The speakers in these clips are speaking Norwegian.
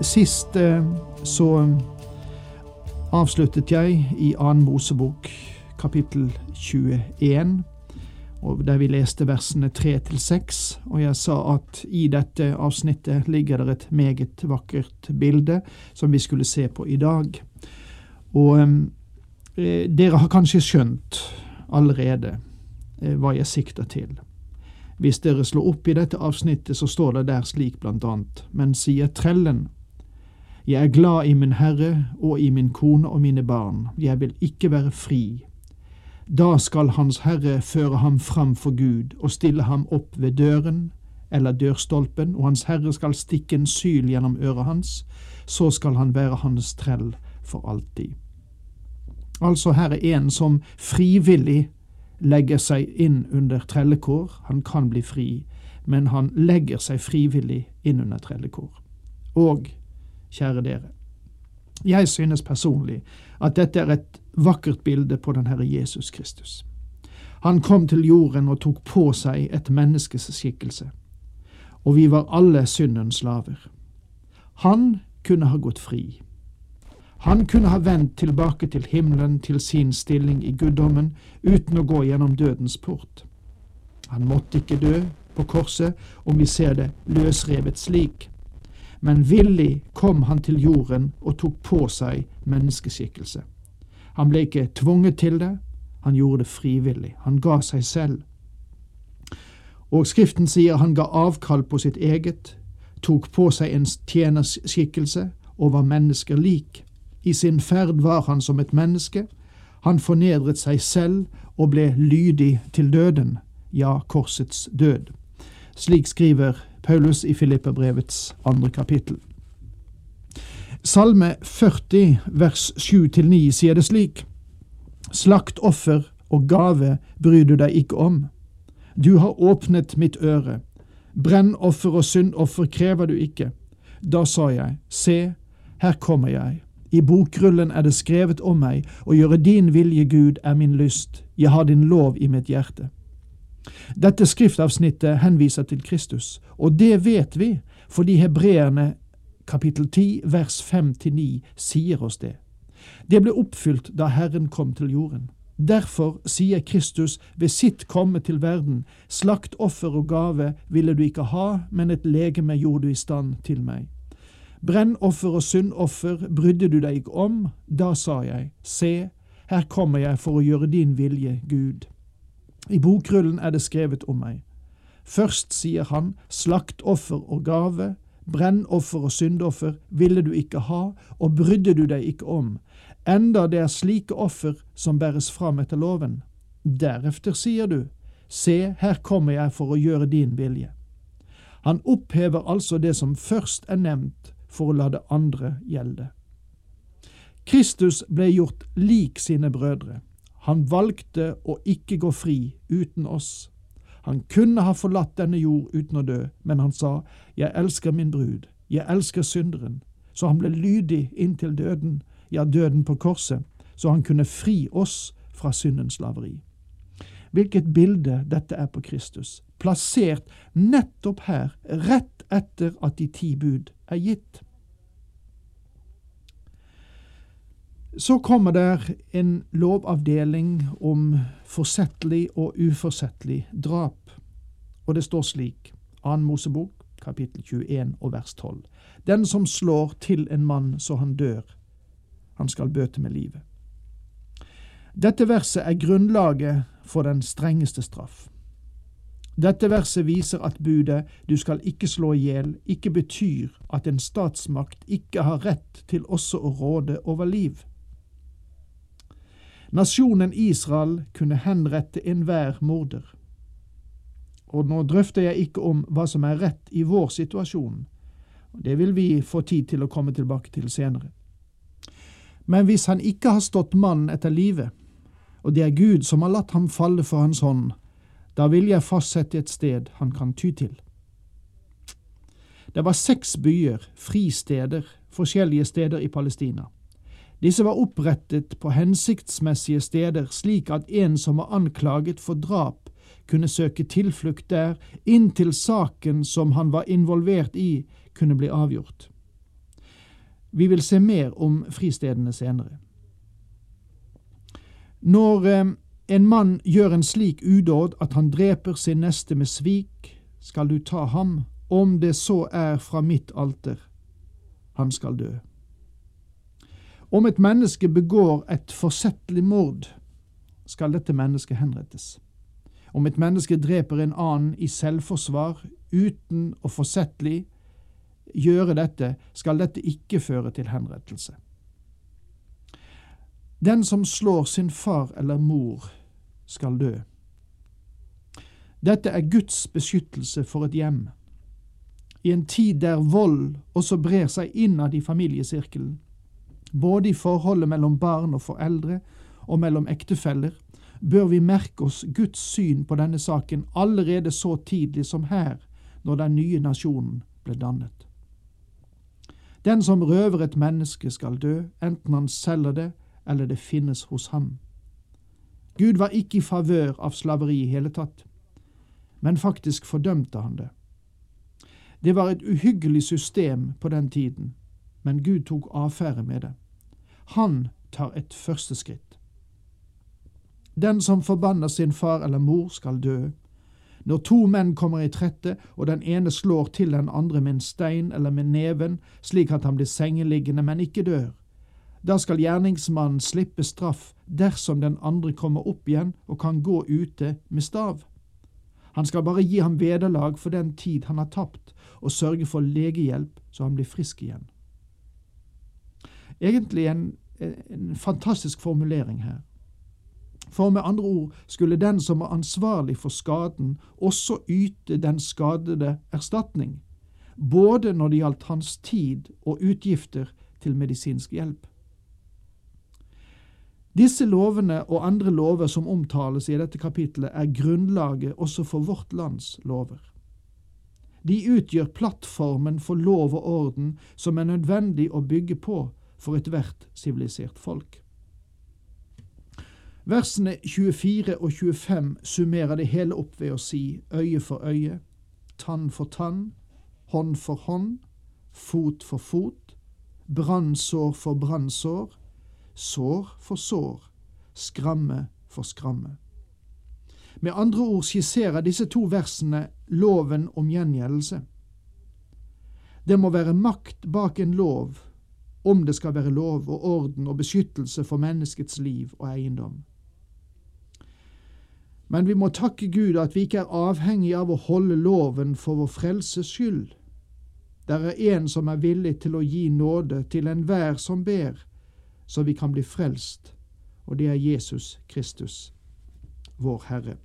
Sist eh, så avsluttet jeg i annen Mosebok kapittel 21, og der vi leste versene 3 til 6, og jeg sa at i dette avsnittet ligger det et meget vakkert bilde som vi skulle se på i dag. Og eh, dere har kanskje skjønt allerede eh, hva jeg sikter til. Hvis dere slår opp i dette avsnittet, så står det der slik blant annet, men sier trellen, jeg er glad i min Herre og i min kone og mine barn, jeg vil ikke være fri. Da skal Hans Herre føre ham fram for Gud og stille ham opp ved døren eller dørstolpen, og Hans Herre skal stikke en syl gjennom øret hans, så skal han være hans trell for alltid. Altså her er en som frivillig legger seg inn under trellekår. Han kan bli fri, men han legger seg frivillig inn under trellekår. Og kjære dere. Jeg synes personlig at dette er et vakkert bilde på den Herre Jesus Kristus. Han kom til jorden og tok på seg et menneskes skikkelse, og vi var alle syndens slaver. Han kunne ha gått fri. Han kunne ha vendt tilbake til himmelen, til sin stilling i guddommen, uten å gå gjennom dødens port. Han måtte ikke dø på korset, om vi ser det løsrevet slik men villig kom han til jorden og tok på seg menneskeskikkelse. Han ble ikke tvunget til det, han gjorde det frivillig, han ga seg selv. Og Skriften sier han ga avkall på sitt eget, tok på seg en tjenerskikkelse og var mennesker lik. I sin ferd var han som et menneske, han fornedret seg selv og ble lydig til døden, ja, korsets død. Slik skriver Paulus i Filipperbrevets andre kapittel. Salme 40 vers 7-9 sier det slik. Slakt offer og gave bryr du deg ikke om. Du har åpnet mitt øre. Brennoffer og syndoffer krever du ikke. Da sa jeg, se, her kommer jeg. I bokrullen er det skrevet om meg, å gjøre din vilje, Gud, er min lyst. Jeg har din lov i mitt hjerte. Dette skriftavsnittet henviser til Kristus, og det vet vi fordi hebreerne kapittel 10 vers 5-9 sier oss det. Det ble oppfylt da Herren kom til jorden. Derfor sier Kristus ved sitt komme til verden, slakt offer og gave ville du ikke ha, men et legeme gjorde du i stand til meg. Brennoffer og syndoffer brydde du deg ikke om, da sa jeg, se, her kommer jeg for å gjøre din vilje, Gud. I bokrullen er det skrevet om meg. Først sier han, slaktoffer og gave, brennoffer og syndoffer ville du ikke ha, og brydde du deg ikke om, enda det er slike offer som bæres fram etter loven. Derefter sier du, se, her kommer jeg for å gjøre din vilje. Han opphever altså det som først er nevnt, for å la det andre gjelde. Kristus ble gjort lik sine brødre. Han valgte å ikke gå fri uten oss. Han kunne ha forlatt denne jord uten å dø, men han sa, Jeg elsker min brud, jeg elsker synderen. Så han ble lydig inntil døden, ja, døden på korset, så han kunne fri oss fra syndens slaveri. Hvilket bilde dette er på Kristus, plassert nettopp her, rett etter at de ti bud er gitt. Så kommer der en lovavdeling om forsettlig og uforsettlig drap, og det står slik, 2. Mosebok, kapittel 21 og vers 12. Den som slår til en mann så han dør, han skal bøte med livet. Dette verset er grunnlaget for den strengeste straff. Dette verset viser at budet du skal ikke slå i hjel ikke betyr at en statsmakt ikke har rett til også å råde over liv. Nasjonen Israel kunne henrette enhver morder. Og nå drøfter jeg ikke om hva som er rett i vår situasjon. Det vil vi få tid til å komme tilbake til senere. Men hvis han ikke har stått mannen etter livet, og det er Gud som har latt ham falle for hans hånd, da vil jeg fastsette et sted han kan ty til. Det var seks byer, fristeder, forskjellige steder i Palestina. Disse var opprettet på hensiktsmessige steder slik at en som var anklaget for drap, kunne søke tilflukt der inntil saken som han var involvert i, kunne bli avgjort. Vi vil se mer om fristedene senere. Når eh, en mann gjør en slik udåd at han dreper sin neste med svik, skal du ta ham, om det så er fra mitt alter. Han skal dø. Om et menneske begår et forsettlig mord, skal dette mennesket henrettes. Om et menneske dreper en annen i selvforsvar uten å forsettlig gjøre dette, skal dette ikke føre til henrettelse. Den som slår sin far eller mor, skal dø. Dette er Guds beskyttelse for et hjem. I en tid der vold også brer seg innad i familiesirkelen, både i forholdet mellom barn og foreldre og mellom ektefeller, bør vi merke oss Guds syn på denne saken allerede så tidlig som her, når den nye nasjonen ble dannet. Den som røver et menneske, skal dø, enten han selger det eller det finnes hos ham. Gud var ikke i favør av slaveri i hele tatt, men faktisk fordømte han det. Det var et uhyggelig system på den tiden, men Gud tok affære med det. Han tar et første skritt. Den som forbanner sin far eller mor, skal dø. Når to menn kommer i trette, og den ene slår til den andre med en stein eller med neven, slik at han blir sengeliggende, men ikke dør, da skal gjerningsmannen slippe straff dersom den andre kommer opp igjen og kan gå ute med stav. Han skal bare gi ham vederlag for den tid han har tapt, og sørge for legehjelp så han blir frisk igjen. Egentlig en, en fantastisk formulering her. For med andre ord skulle den som var ansvarlig for skaden, også yte den skadede erstatning, både når det gjaldt hans tid og utgifter til medisinsk hjelp. Disse lovene og andre lover som omtales i dette kapitlet, er grunnlaget også for vårt lands lover. De utgjør plattformen for lov og orden som er nødvendig å bygge på for ethvert sivilisert folk. Versene 24 og 25 summerer det hele opp ved å si øye for øye, tann for tann, hånd for hånd, fot for fot, brannsår for brannsår, sår for sår, skramme for skramme. Med andre ord skisserer disse to versene loven om gjengjeldelse. Det må være makt bak en lov om det skal være lov og orden og beskyttelse for menneskets liv og eiendom. Men vi må takke Gud at vi ikke er avhengig av å holde loven for vår frelses skyld. Der er en som er villig til å gi nåde til enhver som ber, så vi kan bli frelst, og det er Jesus Kristus, vår Herre.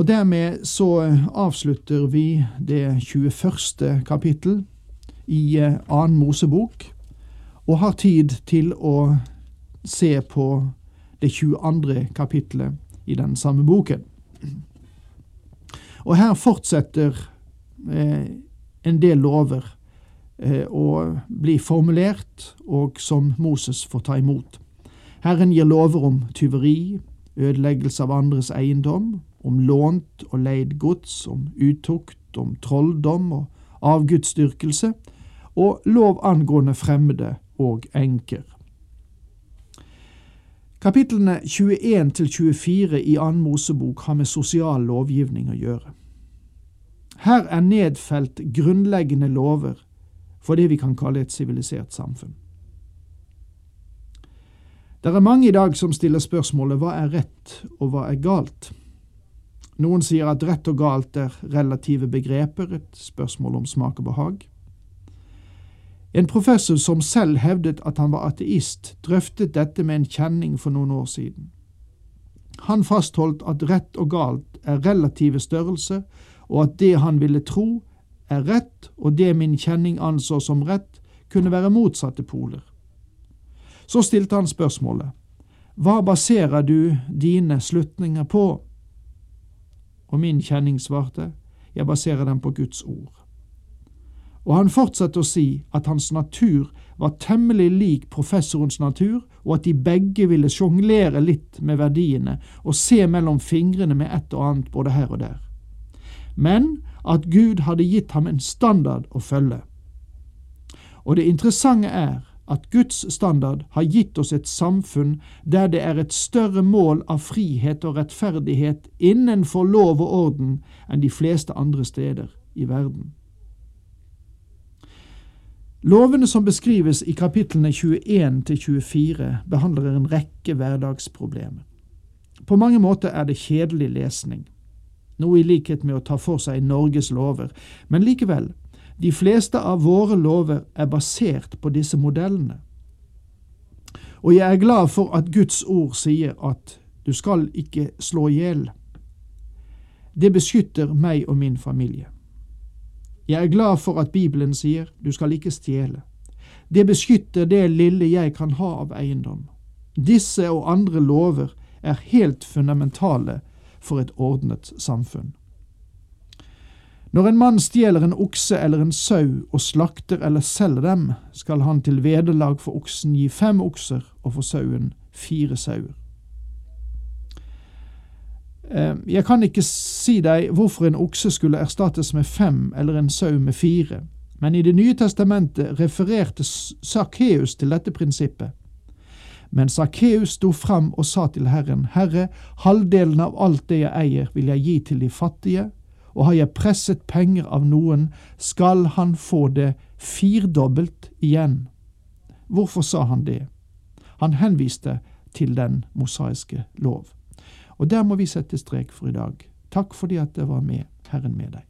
Og dermed så avslutter vi det 21. kapittel i eh, annen Mosebok, og har tid til å se på det 22. kapittelet i den samme boken. Og her fortsetter eh, en del lover eh, å bli formulert, og som Moses får ta imot. Herren gir lover om tyveri, ødeleggelse av andres eiendom, om lånt og leid gods, om utukt, om trolldom og avgudsdyrkelse, og lov angående fremmede og enker. Kapitlene 21 til 24 i annen Mosebok har med sosial lovgivning å gjøre. Her er nedfelt grunnleggende lover for det vi kan kalle et sivilisert samfunn. Det er mange i dag som stiller spørsmålet hva er rett og hva er galt? Noen sier at rett og galt er relative begreper, et spørsmål om smak og behag. En professor som selv hevdet at han var ateist, drøftet dette med en kjenning for noen år siden. Han fastholdt at rett og galt er relative størrelser, og at det han ville tro, er rett, og det min kjenning anså som rett, kunne være motsatte poler. Så stilte han spørsmålet, hva baserer du dine slutninger på? Og min kjenning svarte, jeg baserer dem på Guds ord og han fortsatte å si at hans natur var temmelig lik professorens natur, og at de begge ville sjonglere litt med verdiene og se mellom fingrene med et og annet både her og der. Men at Gud hadde gitt ham en standard å følge. Og det interessante er at Guds standard har gitt oss et samfunn der det er et større mål av frihet og rettferdighet innenfor lov og orden enn de fleste andre steder i verden. Lovene som beskrives i kapitlene 21 til 24, behandler en rekke hverdagsproblemer. På mange måter er det kjedelig lesning, noe i likhet med å ta for seg Norges lover, men likevel, de fleste av våre lover er basert på disse modellene. Og jeg er glad for at Guds ord sier at du skal ikke slå i hjel. Det beskytter meg og min familie. Jeg er glad for at Bibelen sier du skal ikke stjele. Det beskytter det lille jeg kan ha av eiendom. Disse og andre lover er helt fundamentale for et ordnet samfunn. Når en mann stjeler en okse eller en sau og slakter eller selger dem, skal han til vederlag for oksen gi fem okser og for sauen fire sauer. Eh, jeg kan ikke si deg hvorfor en okse skulle erstattes med fem eller en sau med fire, men i Det nye testamentet refererte Sakkeus til dette prinsippet. Men Sakkeus sto fram og sa til Herren, Herre, halvdelen av alt det jeg eier vil jeg gi til de fattige, og har jeg presset penger av noen, skal han få det firdobbelt igjen. Hvorfor sa han det? Han henviste til den mosaiske lov. Og der må vi sette strek for i dag. Takk fordi at det var med, Herren med deg.